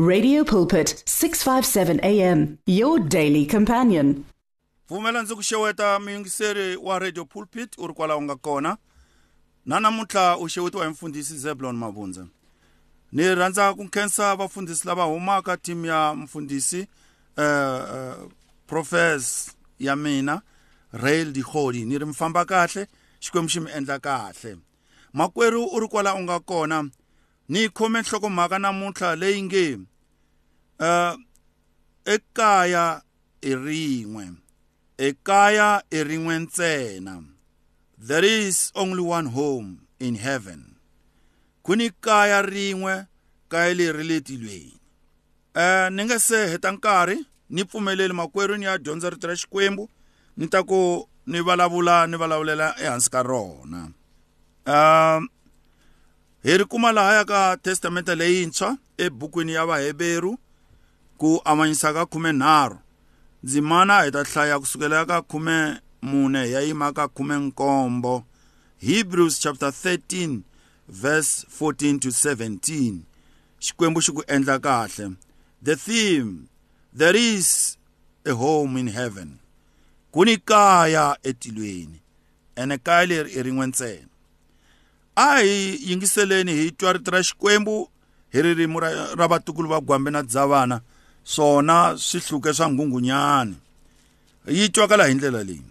Radio Pulpit 657 AM your daily companion. Vumela ndzi ku xeweta miyingiseri wa Radio Pulpit uri kwala u nga kona. Na namuntlha u xewetiwa hi mfundhisi Zeblon Mabundza. Ni rhandza ku khensa vafundhisi lava humaka team ya mfundhisi eh uh, uh, eh, professor ya mina Rail Dihori ni ri mfamba kahle xikwembu xi mi endla kahle. Makweru uri kwala u nga kona. ni khome nhlokomhaka namuntlha leyi nge eh ekaya irinwe ekaya irinwe ntsena there is only one home in heaven kuni kaya rinwe kaya leri leti lweni eh ni nga se heta nkarhi ni pfumeleli makwerhu ni ya dyondza rito ra xikwembu ni ta ku ni vulavula ni vulavulela ehansi ka rona um eh, hi ri kuma lahaya ka testamenta leyintshwa ebukwini ya vaheberu ku avanyisa ka 13 ndzimana hi ta hlaya kusukela ka 14 ya yima ka 17 Hebrews chapter 13 verse 14 to 17 xikwembu xi ku endla kahle the theme there is a home in heaven kuni kaya etilweni ene kaya leri i rin'we ntsena a hi yingiseleni hi twa rito ra xikwembu hi ririmi ra vatukulu va gwambe na dzavana sona sihluke sangungunyani yi twakala hi ndlela leyi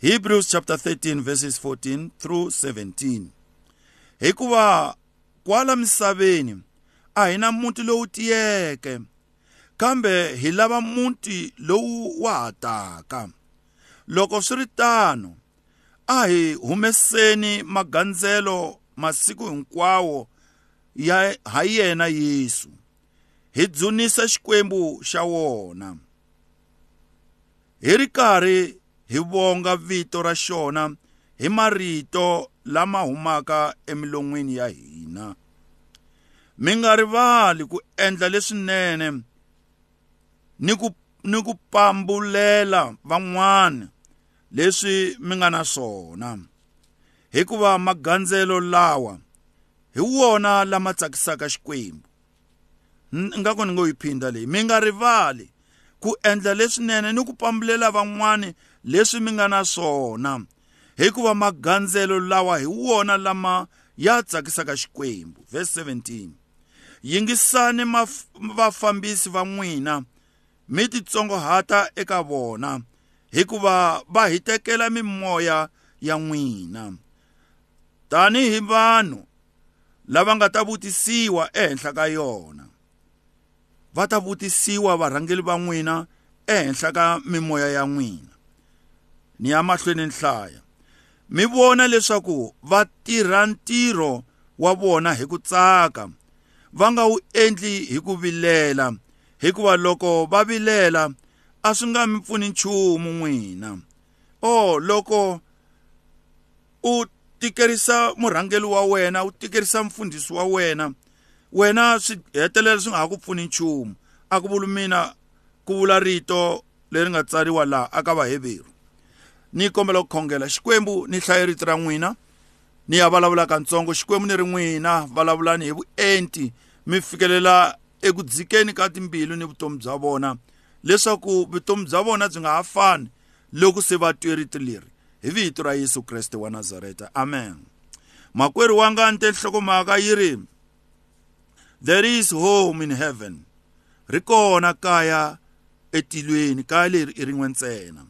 Hebrews chapter 13 verses 14 through 17 hikuva kwala misaveni a hina muti lowu tiyeke kambe hi lava muti lowu wa hataka loko swi ri tano a hi humeseni magandzelo masiku hinkwawo ya ha yena Yesu hi dzunisa xikwembu xa wona hi ri karhi hi vonga vito ra xona hi marito lama humaka emilon'wini ya hina mi nga rivali ku endla leswinene ni ku ni ku pambulela van'wana leswi mi nga na swona hikuva magandzelo lawa hi wona lama tsakisaka xikwembu ingaku ni ngo yi phinda leyi mi nga rivali ku endla leswinene ni ku pambulela van'wani leswi mi nga na swona hikuva magandzelo lawa hi wona lama ya tsakisaka xikwembu verse 17 yingisani vafambisi va n'wina mi titsongohata eka vona hikuva va hi tekela mimoya ya n'wina tanihi vanhu lava nga ta vutisiwa ehenhla ka yona va ta vutisiwa varhangeli va n'wina ehenhla ka mimoya ya n'wina ni ya mahlweni nhlaya mi vona leswaku va tirha ntirho wa vona hi ku tsaka va nga wu endli hi ku vilela hikuva loko va vilela a swi nga mi pfuni nchumu n'wina oh loko u tikerisa murhangeli wa wena u tikerisa mfundhisi wa wena wena swi hetelela swi nga ha ku pfuni nchumu a ku vuli mina ku vula rito leri nga tsariwa laha aka vahevheru ni kombela ku khongela xikwembu ni hlaye rito ra n'wina ni ya vulavula kantsongo xikwembu ni ri n'wina vulavulani hi vuenti mi fikelela eku dzikeni ka timbilu ni vutomi bya vona leswaku vutomi bya vona byi nga ha fani loko se va twe rito leri hi vito ra yesu kreste wa nazareta amen makwerhu wanga ni te nhlokomhaka yi ri there is home in heaven ri kona kaya etilweni kaya leri i rin'we ntsena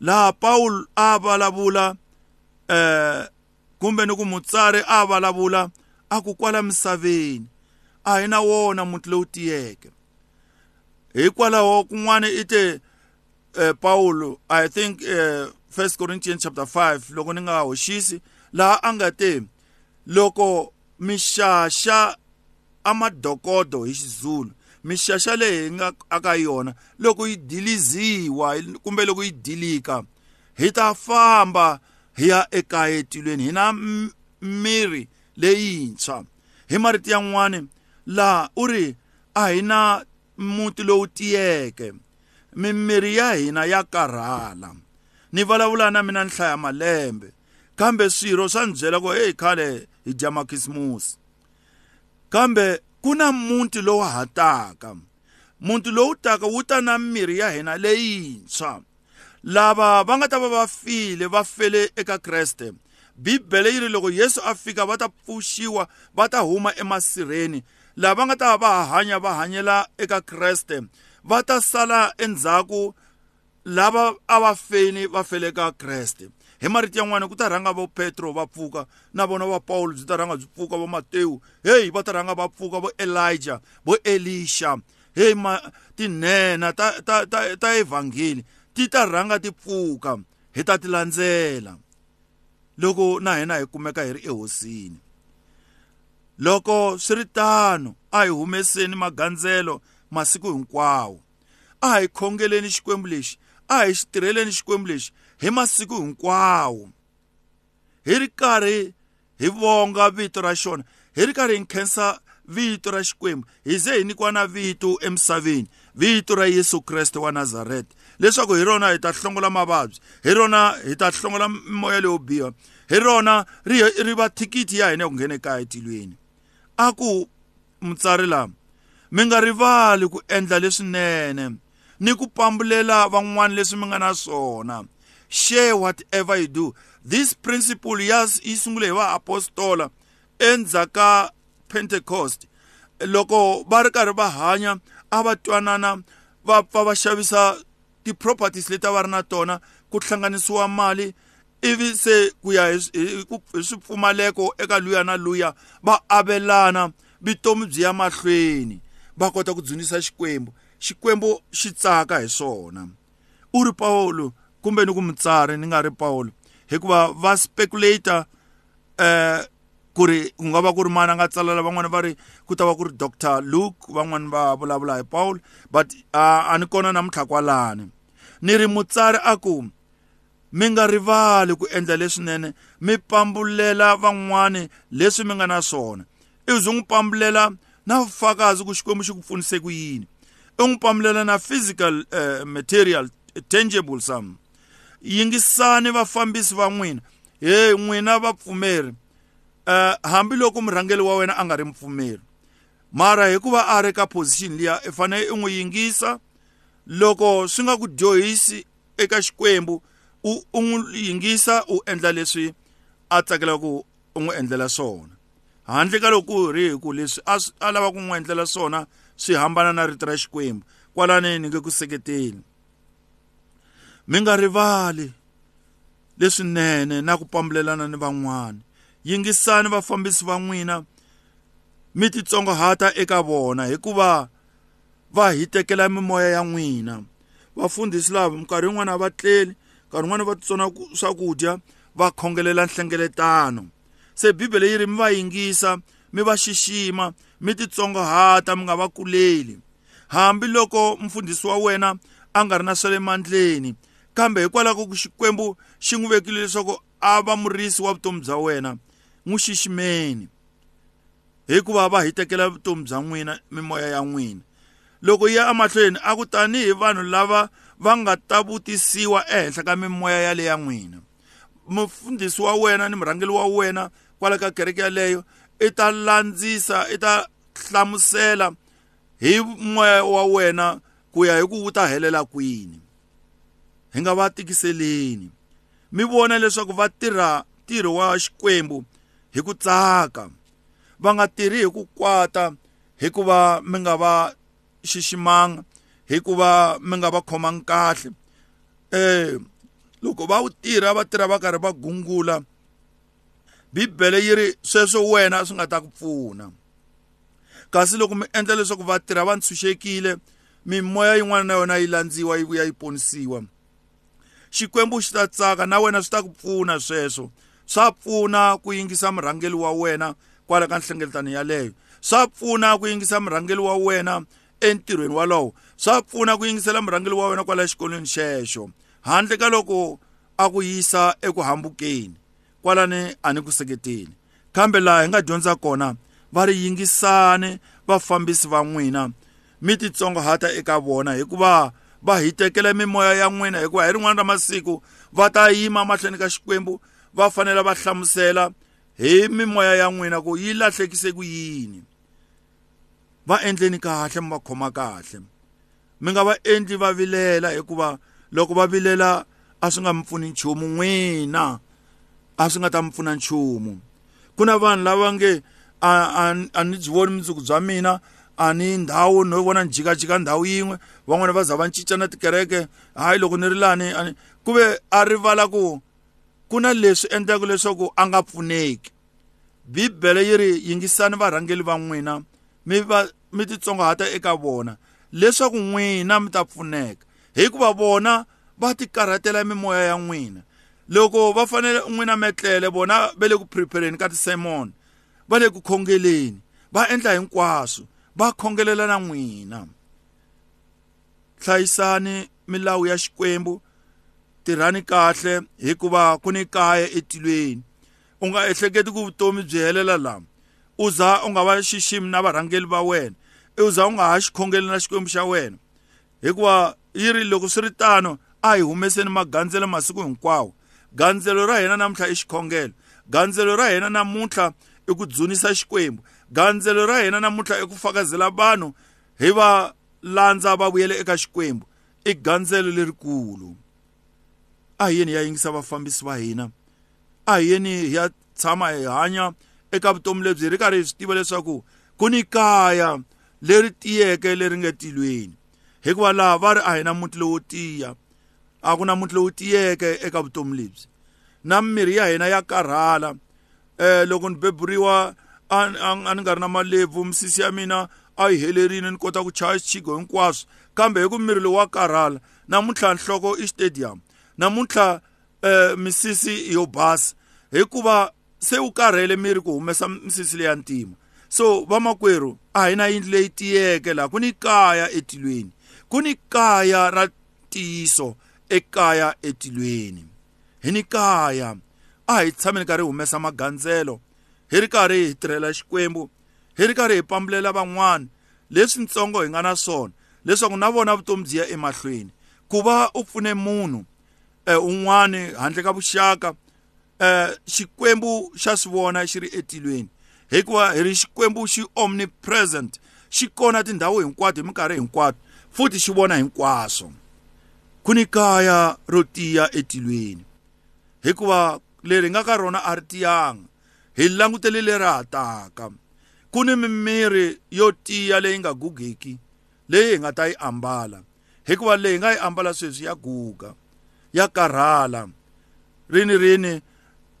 laha paul a vulavula um eh, kumbe ni ku mutsari a vulavula a ku kwala misaveni a hi na wona muti lowu tiyeke hikwalaho kun'wana i te um eh, paulo i think um first corinthians chapter 5 loko ni nga hoxisi laha a nga te loko mixaxa amadokodo hi xizulu mixaxa leyi nga aka yona loko yi diliziwa kumbe loko yi dilika hi ta famba hi ya ekaya etilweni hi na miri leyintshwa hi marito yan'wani laha u ri a hi na muti lowu tiyeke mimiri ya hina ya karhala ni vulavula na mina ni hlaya malembe kambe swirho swa ni byela ku heyi khale hi dya makhisimusi kambe ku na muti lowu hataka muti lowu taka wu ta na mirhi ya hina leyintshwa lava va nga ta va va file va fele eka kreste bibele yi ri loko yesu a fika va ta pfuxiwa va ta huma emasirheni lava nga ta va va hanya va hanyela eka kreste va ta sala endzhaku lava a va feni va fele ka kreste hi marito yan'wana ku ta rhanga vo petro va pfuka na vona va paulo byi ta rhanga byi pfuka va matewu heyi va ta rhanga va pfuka vo elija vo elisha heyi tinhenha ta, ta, ta, ta evhangeli ti ta rhanga ti pfuka hi ta ti landzela loko na hina hi kumeka hi ri ehosini loko swi ri tano a hi humeseni magandzelo masiku hinkwawo a hi khongeleni xikwembu lexi a hi xi tirheleni xikwembu lexi hi masiku hinkwawo hi ri karhi hi vonga vito ra xona hi ri karhi hi khensa vito ra xikwembu hi ze hi nikiwa na vito emisaveni vito ra yesu kreste wa nazareta leswaku hi rona hi ta hlongola mavabyi hi rona hi ta hlongola moya leyo biha hi rona ri ri va thikithi ya hina ya ku nghena ekaya etilweni a ku mutsari lama mi nga rivali ku endla leswinene ni ku pambulela van'wana leswi mi nga na swona share whatever you do this principle yas yi sungule hi vaapostola endzhaka pentecost loko va ri karhi va hanya a va twanana va pfa va xavisa ti-properties leti a va ri na tona ku hlanganisiwa mali ivi se ku ya hi swipfumaleko eka luya na luya va avelana vutomi byi ya mahlweni va kota ku dzunisa xikwembu xikwembu xi tsaka hi swona u ri pawulo kumbe ni ku mutsari ni nga ri Paulo hikuva va speculator eh ku ri ku nga va ku ri mana nga tsalela van'wani va ri ku ta va ku ri Dr Luke van'wani va vulavula hi Paul but a ni kona namuntlha kwalani ni ri mutsari a ku mi nga rivali ku endla leswinene mi pambulela van'wani leswi mi nga na swona i zi n'wi pambulela na vufakazi ku xikwembu xi ku pfunise ku yini i n'wi pambulela na physical uh, material tangible some yingisani vafambisi va n'wina he n'wina vapfumeri uh, hambiloko murhangeli wa wena a nga ri mpfumeri mara hikuva a ri ka position liya i fanele i n'wi yingisa loko swi nga ku dyohisi eka xikwembu u n'wi yingisa u endla leswi a tsakelaka ku u n'wi endlela swona handle ka loko ri hi ku leswi a lava ku n'wi endlela swona swi hambana na rito ra xikwembu kwalani ni nge ku seketeli mi nga rivali leswinene na ku pambulelana ni van'wana yingisani vafambisi va n'wina mi titsongahata eka vona hikuva va hi tekela mimoya ya n'wina vafundhisi lava minkarhi yin'wana va tleli nkarhi wun'wana va titsona swakudya va khongelela nhlengeletano se bibele yi ri mi va yingisa mi va xixima mi titsongahata mi nga va kuleli hambiloko mfundhisi wa wena a nga ri na swa le mandleni kambe hikwalaho ko xikwembu xi n'wi vekile leswaku a va murisi wa vutomi bya wena n'wi xiximeni hikuva va hi tekela vutomi bya n'wina mimoya ya n'wina loko ya emahlweni a ku tanihi vanhu lava va nga ta vutisiwa ehenhla ka mimoya yale ya n'wina mufundhisi wa wena ni murhangeli wa wena kwala ka kereke yaleyo i ta landzisa i ta hlamusela hi moya wa wena ku ya hi ku wu ta helela kwini hi nga va tikiseleni mi vona leswaku va tirha ntirho wa xikwembu hi ku tsaka va nga tirhi hi ku kwata hikuva mi nga va xiximanga hikuva mi nga va khomangi kahle eh loko va wu tirha va tirha va karhi va gungula bibele yi ri sweswo wena swi nga ta ku pfuna kasi loko mi endla leswaku va tirha va ntshunxekile mimoya yin'wana na yona yi landziwa yi vuya yi ponisiwa xikwembu xi ta tsaka na wena swi ta ku pfuna sweswo swa pfuna ku yingisa murhangeli wa wena kwala ka nhlengeletano yaleyo swa pfuna ku yingisa murhangeli wa wena entirhweni walowo swa pfuna ku yingisela murhangeli wa wena kwala xikolweni xexo handle ka loko a ku yisa eku hambukeni kwalani a ni ku seketeni kambe laha hi nga dyondza kona va ri yingisani vafambisi va n'wina mi titsongohata eka vona hikuva va hi tekela mimoya ya n'wina hikuva hi rin'wana ra masiku va ta yima mahlweni ka xikwembu va fanele va hlamusela hi mimoya ya n'wina ku yi lahlekise ku yini va endleni kahle mi va khoma kahle mi nga va endli va vilela hikuva loko va vilela a swi nga mi pfuni nchumu n'wina a swi nga ta mi pfuna nchumu ku na vanhu lava nge a a, a ni byi voni mundzuku bya mina ani ndhawu no vona njikajika ndhawu yin'we van'wana va za va cinca na tikereke hayi loko ni ri lani ani ku ve a rivala ku ku na leswi endlaka leswaku a nga pfuneki bibele yi ri yingisani varhangeli va n'wina mi va mi titsongahata eka vona leswaku n'wina mi ta pfuneka hikuva vona va tikarhatela mimoya ya n'wina loko va fanele n'wina metlele vona va le ku prepareni ka tisemon va le ku khongeleni va endla hinkwaswo va khongelela na n'wina hlayisani milawu ya xikwembu tirhani kahle hikuva ku ni kaya etilweni u nga ehleketi ku vutomi byi helela lama u za u nga va xiximi na varhangeli va wena u za u nga ha xikhongeli na xikwembu xa wena hikuva yi ri loko swi ri tano a hi humeseni magandzelo masiku hinkwawo gandzelo ra hina namuntlha i xikhongelo gandzelo ra hina namuntlha i ku dzunisa xikwembu gandzelo ra hina namuntlha i ku fakazela vanhu hi va landza va vuyela eka xikwembu i gandzelo lerikulu a hi yeni hi ya yingisa vafambisi va hina a hi yeni hi ya tshama hi hanya eka vutomi lebyi ri karhi hi swi tiva leswaku ku ni kaya leri tiyeke leri nga tilweni hikuva laha va ri a hi na muti lowo tiya a ku na muti lowu tiyeke eka vutomi lebyi na mirhi ya hina ya karhala um loko ni beburiwa a ni nga ri na malebvu misisi ya mina a yi helerile ni kota ku chaya xigo hinkwaswo kambe eh, hi ku miri lowu wa karhala namuntlha nhloko i xitediyamu namuntlha um misisi yo basa hikuva se u karhele miri ku humesa misisi leya ntima so vamakwerhu a hi na yindlu leyi tiyeke laha ku ni kaya etilweni ku ni kaya ra ntiyiso ekaya etilweni hi ni kaya a hi tshameni karhi humesa magandzelo hi ri karhi hi tirhela xikwembu hi ri karhi hi pambulela van'wana leswintsongo hi nga na swona leswaku na vona vutomi byi ya emahlweni ku va u pfune munhu eh, un'wani handle ka vuxaka eh, xikwembu xa swi vona xi ri etilweni hikuva hi ri xikwembu xi omnipresent xi kona tindhawu hinkwato hi minkarhi hinkwato futhi xi vona hinkwaswo ku ni kaya ro tiya etilweni hikuva leri nga ka rona a ri tiyanga hi langutele leri hataka ku ni mimiri yo tiya leyi nga gugeki leyi hi nga ta yi ambala hikuva leyi nga yi ambala sweswi ya guga ya karhala rini rini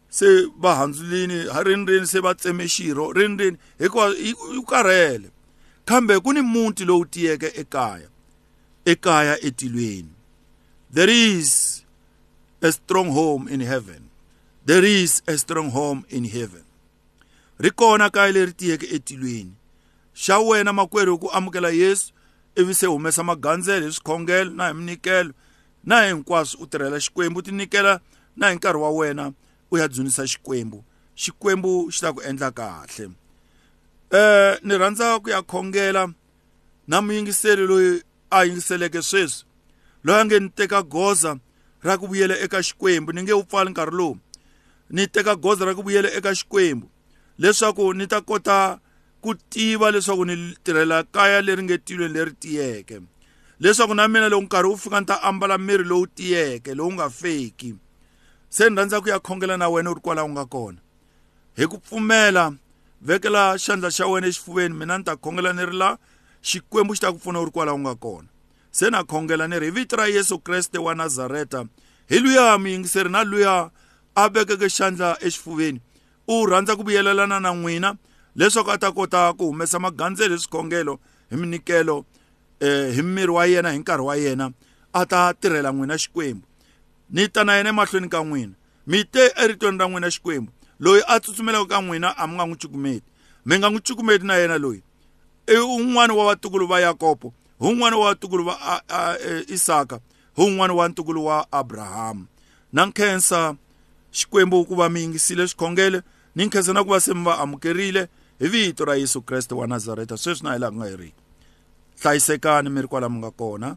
se va handzulini rini rini se va tseme xirho rini rini hikuva yu karhele kambe ku ni muti lowu tiyeke ekaya ekaya etilweni there is a strong home in heaven there is a strong home in heaven ri kona kaya leri tiyeke etilweni xa wena makwerhu ku amukela yesu ivi se humesa magandzelo hi swikhongelo na hi minikelo na hinkwaswo u tirhela xikwembu u tinyikela na hi nkarhi wa wena u ya dzunisa xikwembu xikwembu xi ta ku endla kahle eh ni rhandza ku ya khongela na muyingiseli loyi a yingiseleke sweswi loyi a nge ni teka goza ra ku vuyela eka xikwembu ni nge u pfali nkarhi lowu ni teka goza ra ku vuyela eka xikwembu leswaku ni ta kota ku tiva leswaku ni tirhela kaya leri nge tilweni leri tiyeke leswaku na mina loko nkarhi wu fika ni ta ambala miri lowu tiyeke lowu nga feki se ni rhandza ku ya khongela na wena u ri kwala u nga kona hi ku pfumela vekela xandla xa wena exifuveni mina ni ta khongela ni ri la xikwembu xi ta ku pfuna u ri kwala u nga kona se na khongela ni ri hi vito ra yesu kreste wa nazareta hi luya muyingiseri na luya abekeke xandla exifuveni u rhandza ku vuyelelana na n'wina leswaku a ta kota ku humesa magandzelo swikhongelo hi minikelo eh, hi miri wa yena hi nkarhi wa yena a ta tirhela n'wina xikwembu ni ta na yena emahlweni ka n'wina mi te eritweni ra n'wina xikwembu loyi a tsutsumelaka ka n'wina a mi nga n'wi cukumeti mi nga n'wi cukumeti na yena loyi i un'wani wa vatukulu va yakobo hi un'wani wa vatukulu va e, isaka hi un'wani wa ntukulu wa abrahamu na nkhensa xikwembu ukuva mi yingisile xikhongele ni nkhensana ku va se mi va amukerile hi vito ra yesu kreste wa nazareta sweswi na hi laha ku nga heriki hlayisekani mi ri kwala mi nga kona